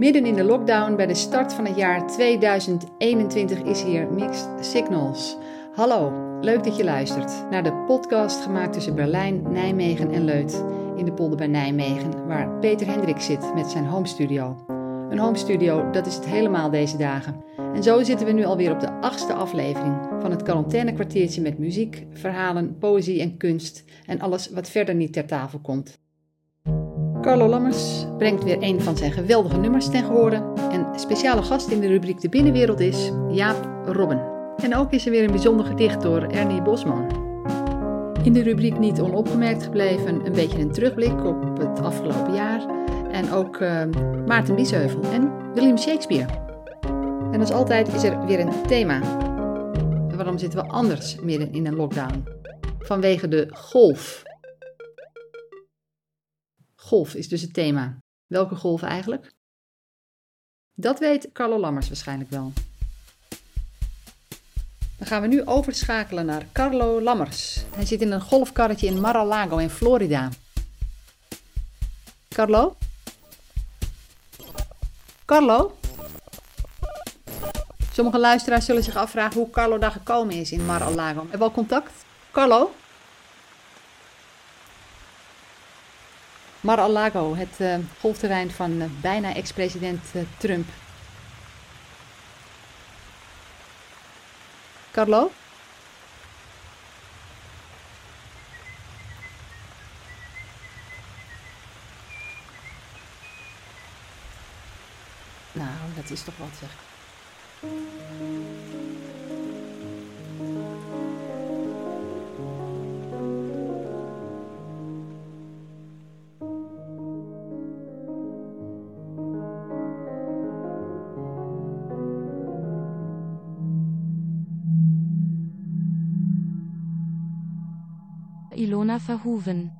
Midden in de lockdown bij de start van het jaar 2021 is hier Mixed Signals. Hallo, leuk dat je luistert naar de podcast gemaakt tussen Berlijn, Nijmegen en Leut in de polder bij Nijmegen, waar Peter Hendrik zit met zijn home studio. Een home studio, dat is het helemaal deze dagen. En zo zitten we nu alweer op de achtste aflevering van het quarantainekwartiertje met muziek, verhalen, poëzie en kunst en alles wat verder niet ter tafel komt. Carlo Lammers brengt weer een van zijn geweldige nummers ten gehore. En speciale gast in de rubriek De Binnenwereld is Jaap Robben. En ook is er weer een bijzonder gedicht door Ernie Bosman. In de rubriek Niet onopgemerkt gebleven een beetje een terugblik op het afgelopen jaar. En ook uh, Maarten Biesheuvel en William Shakespeare. En als altijd is er weer een thema. Waarom zitten we anders midden in een lockdown? Vanwege de golf Golf is dus het thema. Welke golf eigenlijk? Dat weet Carlo Lammers waarschijnlijk wel. Dan gaan we nu overschakelen naar Carlo Lammers. Hij zit in een golfkarretje in Mar-a-Lago in Florida. Carlo? Carlo? Sommige luisteraars zullen zich afvragen hoe Carlo daar gekomen is in Mar-a-Lago. Al contact? Carlo? Mar-a-Lago, het uh, golfterrein van uh, bijna ex-president uh, Trump. Carlo? Nou, dat is toch wat zeg. Verhoeven.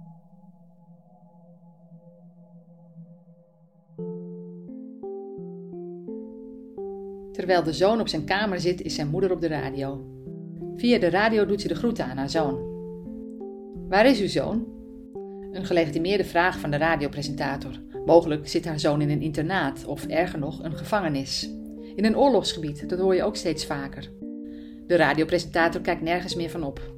Terwijl de zoon op zijn kamer zit, is zijn moeder op de radio. Via de radio doet ze de groeten aan haar zoon. Waar is uw zoon? Een gelegitimeerde vraag van de radiopresentator. Mogelijk zit haar zoon in een internaat of erger nog een gevangenis. In een oorlogsgebied, dat hoor je ook steeds vaker. De radiopresentator kijkt nergens meer van op.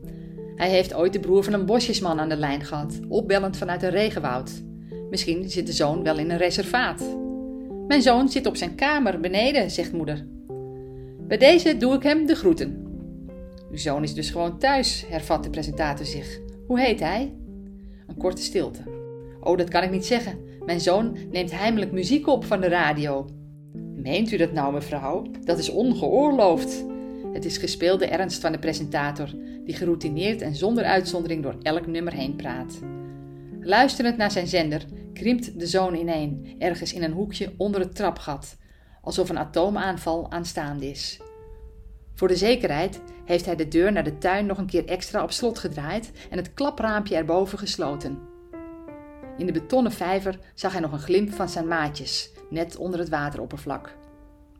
Hij heeft ooit de broer van een bosjesman aan de lijn gehad, opbellend vanuit een regenwoud. Misschien zit de zoon wel in een reservaat. Mijn zoon zit op zijn kamer beneden, zegt moeder. Bij deze doe ik hem de groeten. Uw zoon is dus gewoon thuis, hervat de presentator zich. Hoe heet hij? Een korte stilte. Oh, dat kan ik niet zeggen. Mijn zoon neemt heimelijk muziek op van de radio. Meent u dat nou, mevrouw? Dat is ongeoorloofd. Het is gespeelde ernst van de presentator, die geroutineerd en zonder uitzondering door elk nummer heen praat. Luisterend naar zijn zender krimpt de zoon ineen, ergens in een hoekje onder het trapgat, alsof een atoomaanval aanstaande is. Voor de zekerheid heeft hij de deur naar de tuin nog een keer extra op slot gedraaid en het klapraampje erboven gesloten. In de betonnen vijver zag hij nog een glimp van zijn maatjes, net onder het wateroppervlak.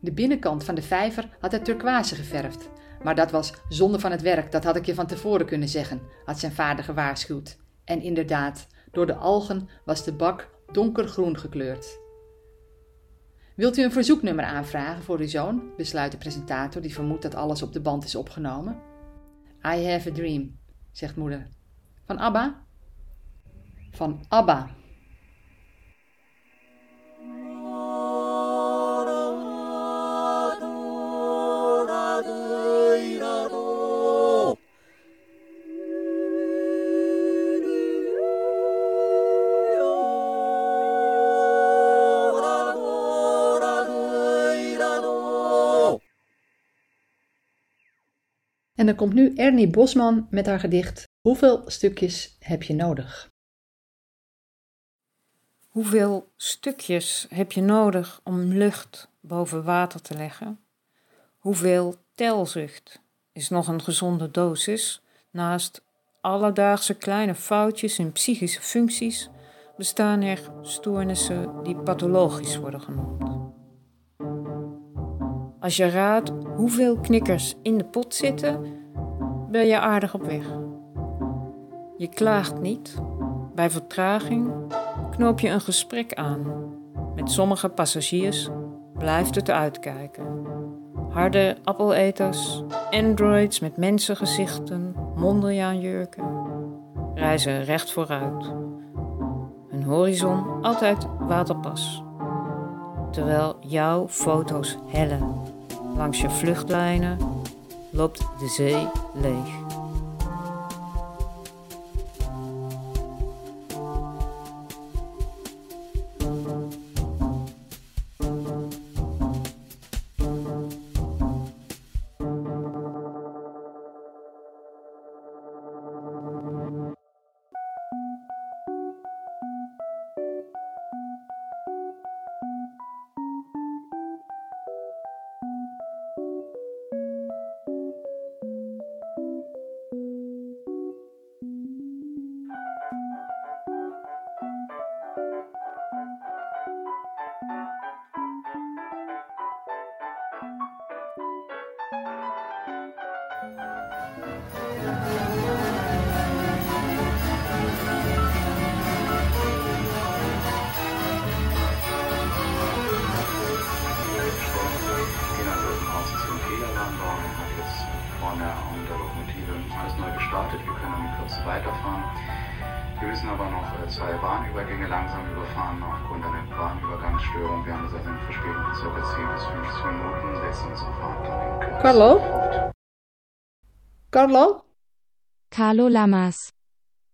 De binnenkant van de vijver had hij turquoise geverfd, maar dat was zonde van het werk, dat had ik je van tevoren kunnen zeggen, had zijn vader gewaarschuwd. En inderdaad, door de algen was de bak donkergroen gekleurd. Wilt u een verzoeknummer aanvragen voor uw zoon? besluit de presentator, die vermoedt dat alles op de band is opgenomen. I have a dream, zegt moeder. Van Abba? Van Abba, En dan komt nu Ernie Bosman met haar gedicht Hoeveel stukjes heb je nodig? Hoeveel stukjes heb je nodig om lucht boven water te leggen? Hoeveel telzucht is nog een gezonde dosis naast alledaagse kleine foutjes in psychische functies bestaan er stoornissen die pathologisch worden genoemd. Als je raadt hoeveel knikkers in de pot zitten, ben je aardig op weg. Je klaagt niet. Bij vertraging knoop je een gesprek aan. Met sommige passagiers blijft het uitkijken. Harde appeleters, androids met mensengezichten, mondenjaanjurken reizen recht vooruit. Hun horizon altijd waterpas. Terwijl jouw foto's hellen. Langs je vluchtlijnen loopt de zee leeg. Weiterfahren. Wir müssen aber noch äh, zwei Bahnübergänge langsam überfahren aufgrund einer Bahnübergangsstörung. Wir haben das also eine Verspätung von ca. 10 bis 15 Minuten. Lässt unsere Fahrt dann in Kürze. Carlo? Carlo? Carlo Lamas.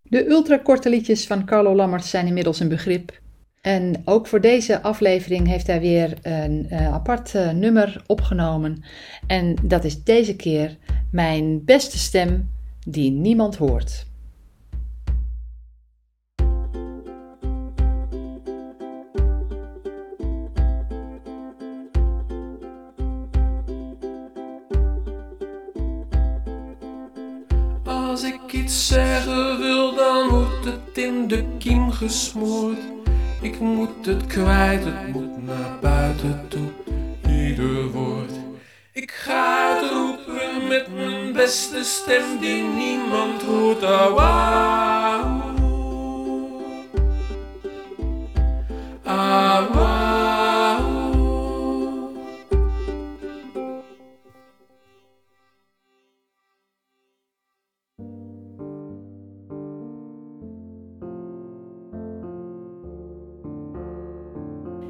De ultrakorte liedjes van Carlo Lammers zijn inmiddels een begrip. En ook voor deze aflevering heeft hij weer een uh, apart uh, nummer opgenomen. En dat is deze keer Mijn beste stem die niemand hoort. Als ik iets zeggen wil, dan wordt het in de kiem gesmoord. Ik moet het kwijt, het moet naar buiten toe, ieder woord. Ik ga het roepen met mijn beste stem die niemand hoort. Ah, wauw.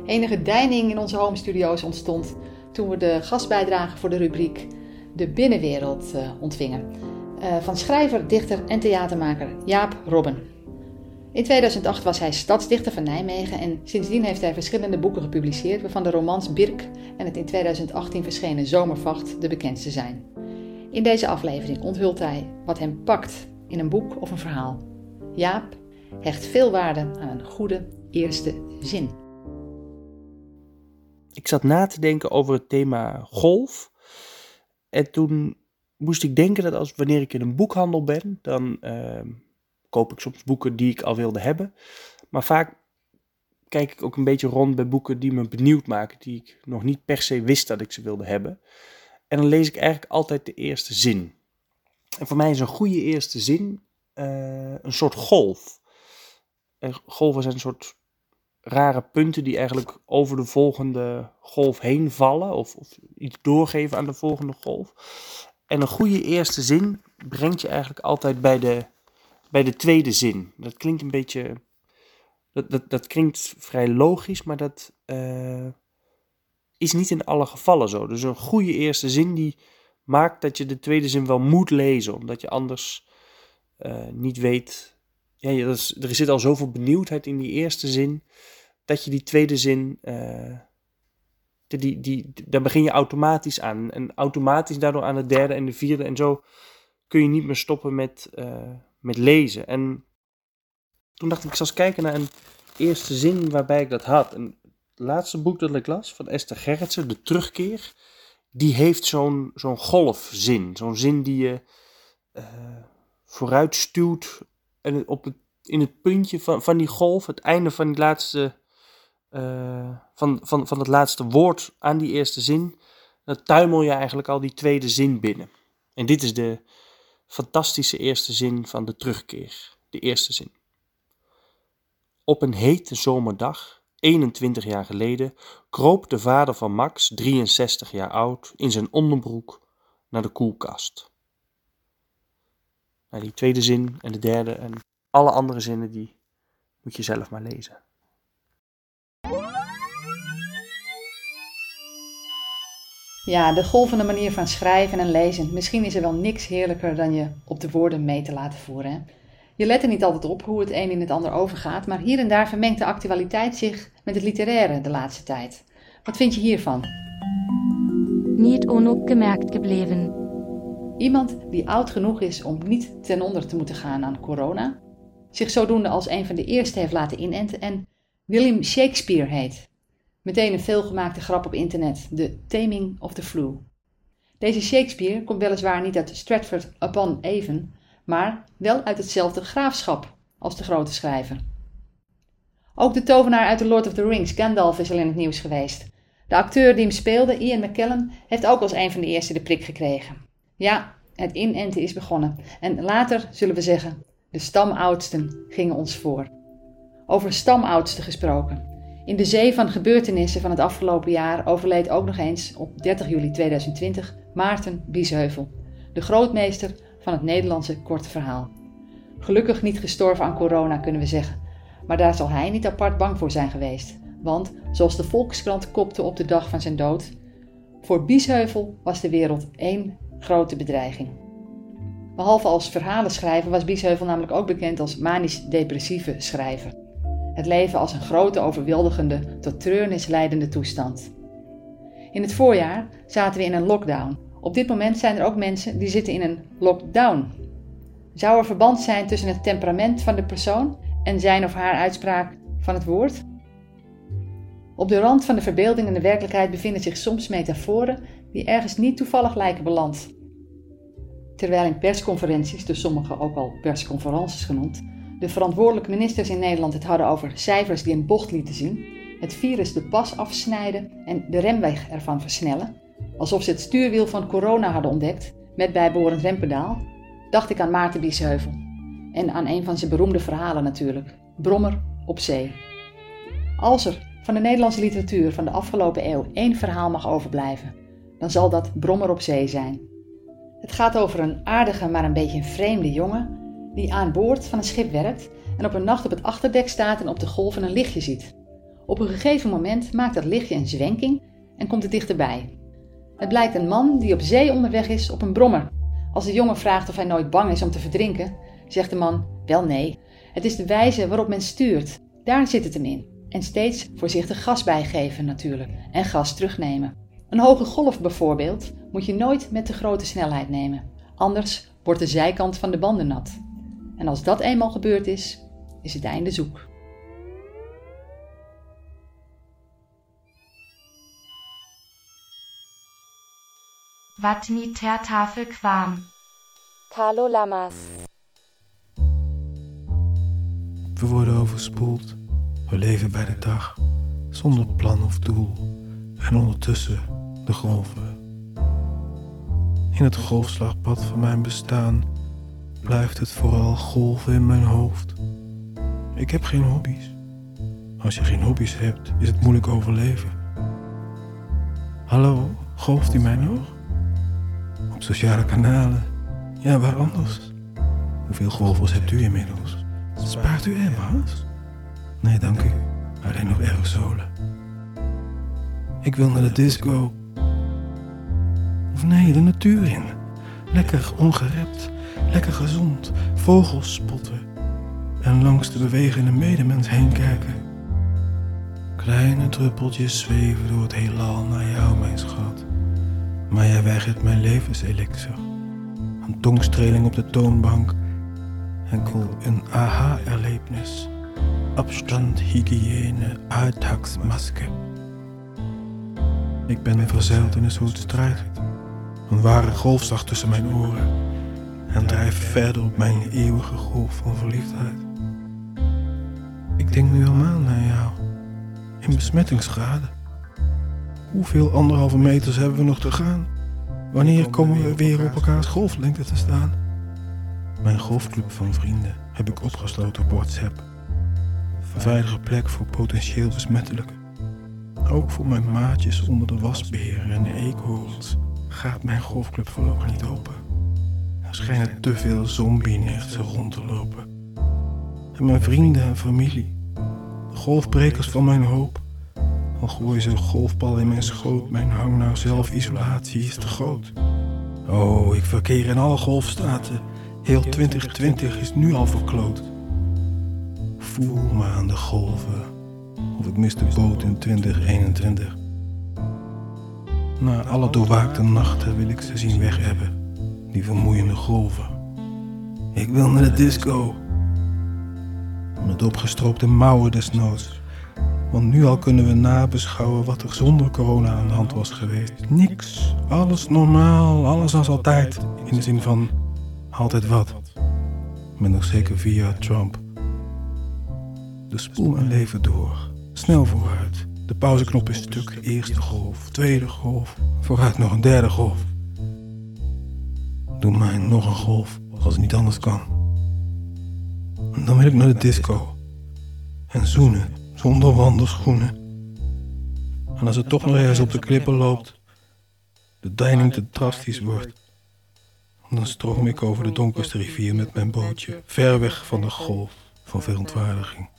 Enige deining in onze home studio's ontstond toen we de gastbijdrage voor de rubriek De Binnenwereld uh, ontvingen. Uh, van schrijver, dichter en theatermaker Jaap Robben. In 2008 was hij stadsdichter van Nijmegen en sindsdien heeft hij verschillende boeken gepubliceerd, waarvan de romans Birk en het in 2018 verschenen Zomervacht de bekendste zijn. In deze aflevering onthult hij wat hem pakt in een boek of een verhaal. Jaap hecht veel waarde aan een goede eerste zin. Ik zat na te denken over het thema golf. En toen moest ik denken dat als wanneer ik in een boekhandel ben, dan uh, koop ik soms boeken die ik al wilde hebben. Maar vaak kijk ik ook een beetje rond bij boeken die me benieuwd maken, die ik nog niet per se wist dat ik ze wilde hebben. En dan lees ik eigenlijk altijd de eerste zin. En voor mij is een goede eerste zin uh, een soort golf. En golven zijn een soort rare punten die eigenlijk over de volgende golf heen vallen of, of, iets doorgeven aan de volgende golf. En een goede eerste zin brengt je eigenlijk altijd bij de, bij de tweede zin. Dat klinkt een beetje. Dat, dat, dat klinkt vrij logisch, maar dat uh, is niet in alle gevallen zo. Dus een goede eerste zin die maakt dat je de tweede zin wel moet lezen, omdat je anders uh, niet weet. Ja, er, er zit al zoveel benieuwdheid in die eerste zin dat je die tweede zin, uh, die, die, daar begin je automatisch aan. En automatisch daardoor aan de derde en de vierde. En zo kun je niet meer stoppen met, uh, met lezen. En toen dacht ik, ik zal eens kijken naar een eerste zin waarbij ik dat had. En het laatste boek dat ik las van Esther Gerritsen, De Terugkeer, die heeft zo'n zo'n golfzin. Zo'n zin die je uh, vooruit stuwt en op het, in het puntje van, van die golf, het einde van die laatste uh, van, van, van het laatste woord aan die eerste zin, dan tuimel je eigenlijk al die tweede zin binnen. En dit is de fantastische eerste zin van de terugkeer. De eerste zin. Op een hete zomerdag 21 jaar geleden, kroop de vader van Max, 63 jaar oud, in zijn onderbroek naar de koelkast. Die tweede zin en de derde en alle andere zinnen die moet je zelf maar lezen. Ja, de golvende manier van schrijven en lezen. Misschien is er wel niks heerlijker dan je op de woorden mee te laten voeren. Hè? Je let er niet altijd op hoe het een in het ander overgaat, maar hier en daar vermengt de actualiteit zich met het literaire de laatste tijd. Wat vind je hiervan? Niet onopgemerkt gebleven. Iemand die oud genoeg is om niet ten onder te moeten gaan aan corona, zich zodoende als een van de eerste heeft laten inenten en William Shakespeare heet. Meteen een veelgemaakte grap op internet, de Taming of the Flu. Deze Shakespeare komt weliswaar niet uit Stratford upon Avon, maar wel uit hetzelfde graafschap als de grote schrijver. Ook de tovenaar uit The Lord of the Rings, Gandalf, is al in het nieuws geweest. De acteur die hem speelde, Ian McKellen, heeft ook als een van de eerste de prik gekregen. Ja, het inenten is begonnen. En later zullen we zeggen, de stamoudsten gingen ons voor. Over stamoudsten gesproken. In de zee van gebeurtenissen van het afgelopen jaar overleed ook nog eens op 30 juli 2020 Maarten Biesheuvel, de grootmeester van het Nederlandse korte verhaal. Gelukkig niet gestorven aan corona, kunnen we zeggen. Maar daar zal hij niet apart bang voor zijn geweest. Want, zoals de Volkskrant kopte op de dag van zijn dood, voor Biesheuvel was de wereld één grote bedreiging. Behalve als verhalenschrijver was Biesheuvel namelijk ook bekend als manisch-depressieve schrijver. Het leven als een grote, overweldigende, tot treurnis leidende toestand. In het voorjaar zaten we in een lockdown. Op dit moment zijn er ook mensen die zitten in een lockdown. Zou er verband zijn tussen het temperament van de persoon en zijn of haar uitspraak van het woord? Op de rand van de verbeelding en de werkelijkheid bevinden zich soms metaforen die ergens niet toevallig lijken beland. Terwijl in persconferenties, door sommigen ook al persconferences genoemd, de verantwoordelijke ministers in Nederland het hadden over cijfers die een bocht lieten zien, het virus de pas afsnijden en de remweg ervan versnellen, alsof ze het stuurwiel van corona hadden ontdekt, met bijbehorend rempedaal, dacht ik aan Maarten Biesheuvel. En aan een van zijn beroemde verhalen natuurlijk, Brommer op zee. Als er van de Nederlandse literatuur van de afgelopen eeuw één verhaal mag overblijven, dan zal dat Brommer op zee zijn. Het gaat over een aardige, maar een beetje vreemde jongen die aan boord van een schip werkt en op een nacht op het achterdek staat en op de golven een lichtje ziet. Op een gegeven moment maakt dat lichtje een zwenking en komt het dichterbij. Het blijkt een man die op zee onderweg is op een brommer. Als de jongen vraagt of hij nooit bang is om te verdrinken, zegt de man: Wel nee, het is de wijze waarop men stuurt. Daar zit het hem in. En steeds voorzichtig gas bijgeven natuurlijk en gas terugnemen. Een hoge golf bijvoorbeeld moet je nooit met te grote snelheid nemen, anders wordt de zijkant van de banden nat. En als dat eenmaal gebeurd is, is het einde zoek. Wat niet ter tafel kwam. Carlo Lammers. We worden overspoeld. We leven bij de dag, zonder plan of doel. En ondertussen golven. In het golfslagpad van mijn bestaan blijft het vooral golven in mijn hoofd. Ik heb geen hobby's. Als je geen hobby's hebt, is het moeilijk overleven. Hallo, golft u mij nog? Op sociale kanalen? Ja, waar anders? Hoeveel golvers hebt u inmiddels? Spaart u Emma's? Nee, dank u. Alleen nog aerosolen. Ik wil naar de disco. Of nee, de natuur in. Lekker ongerept, lekker gezond, vogels spotten en langs de bewegende medemens heen kijken. Kleine druppeltjes zweven door het heelal naar jou, mijn schat. Maar jij weigert mijn levenselixer. Een tongstreling op de toonbank. Enkel een aha-erlebnis. Abstand, hygiëne, alltagsmaske. Ik ben verzeild in een soort strijd. Een ware golfslag tussen mijn oren. En drijf verder op mijn eeuwige golf van verliefdheid. Ik denk nu al maanden aan jou. In besmettingsgraden. Hoeveel anderhalve meters hebben we nog te gaan? Wanneer komen we weer op elkaars golflengte te staan? Mijn golfclub van vrienden heb ik opgesloten op WhatsApp. Een veilige plek voor potentieel besmettelijke. Ook voor mijn maatjes onder de wasberen en de eekhoorns gaat mijn golfclub voorlopig niet open. Er schijnen te veel zombie-nichten rond te lopen. En mijn vrienden en familie, de golfbrekers van mijn hoop. Al gooien ze een golfbal in mijn schoot, mijn hang naar zelfisolatie is te groot. Oh, ik verkeer in alle golfstaten. Heel 2020 is nu al verkloot. Voel me aan de golven, of ik mis de boot in 2021. Na alle doorwaakte nachten wil ik ze zien weg hebben, die vermoeiende golven. Ik wil naar de disco. Met opgestroopte mouwen desnoods. Want nu al kunnen we nabeschouwen wat er zonder corona aan de hand was geweest. Niks, alles normaal, alles als altijd. In de zin van altijd wat. Met nog zeker via Trump. Dus spoel mijn leven door. Snel vooruit. De pauzeknop is stuk. Eerste golf, tweede golf. Vooruit nog een derde golf. Doe mij nog een golf, als het niet anders kan. Dan wil ik naar de disco. En zoenen, zonder wandelschoenen. En als het toch nog ergens op de klippen loopt, de deining te drastisch wordt, dan stroom ik over de donkerste rivier met mijn bootje, ver weg van de golf van verontwaardiging.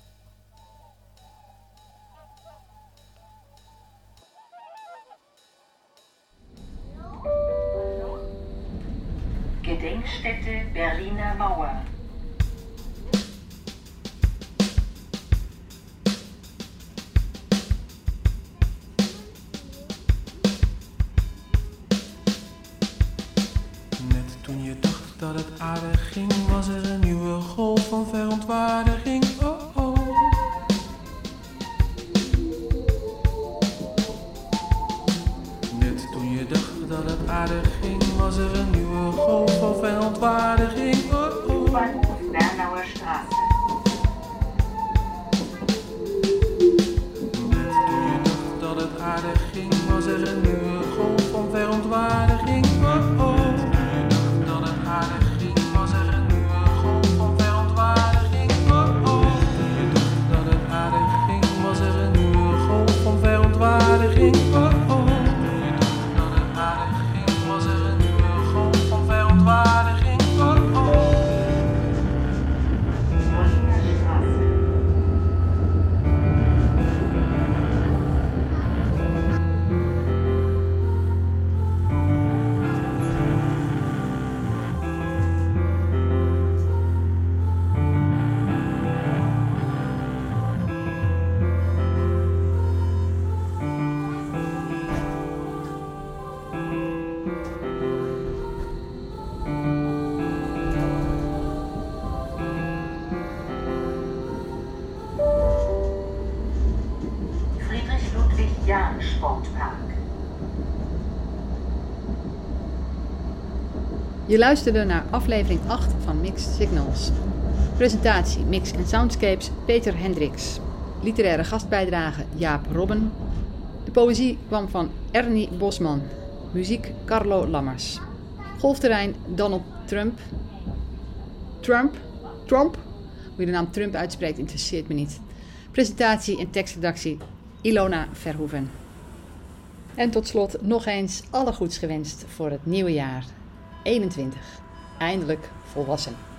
Gedenkstätte Berliner Mauer. Net toen je dacht dat het aardig ging, was er Je luisterde naar aflevering 8 van Mixed Signals. Presentatie, mix en soundscapes Peter Hendricks. Literaire gastbijdrage Jaap Robben. De poëzie kwam van Ernie Bosman. Muziek Carlo Lammers. Golfterrein Donald Trump. Trump? Trump? Hoe je de naam Trump uitspreekt interesseert me niet. Presentatie en tekstredactie Ilona Verhoeven. En tot slot nog eens alle goeds gewenst voor het nieuwe jaar 21. Eindelijk volwassen.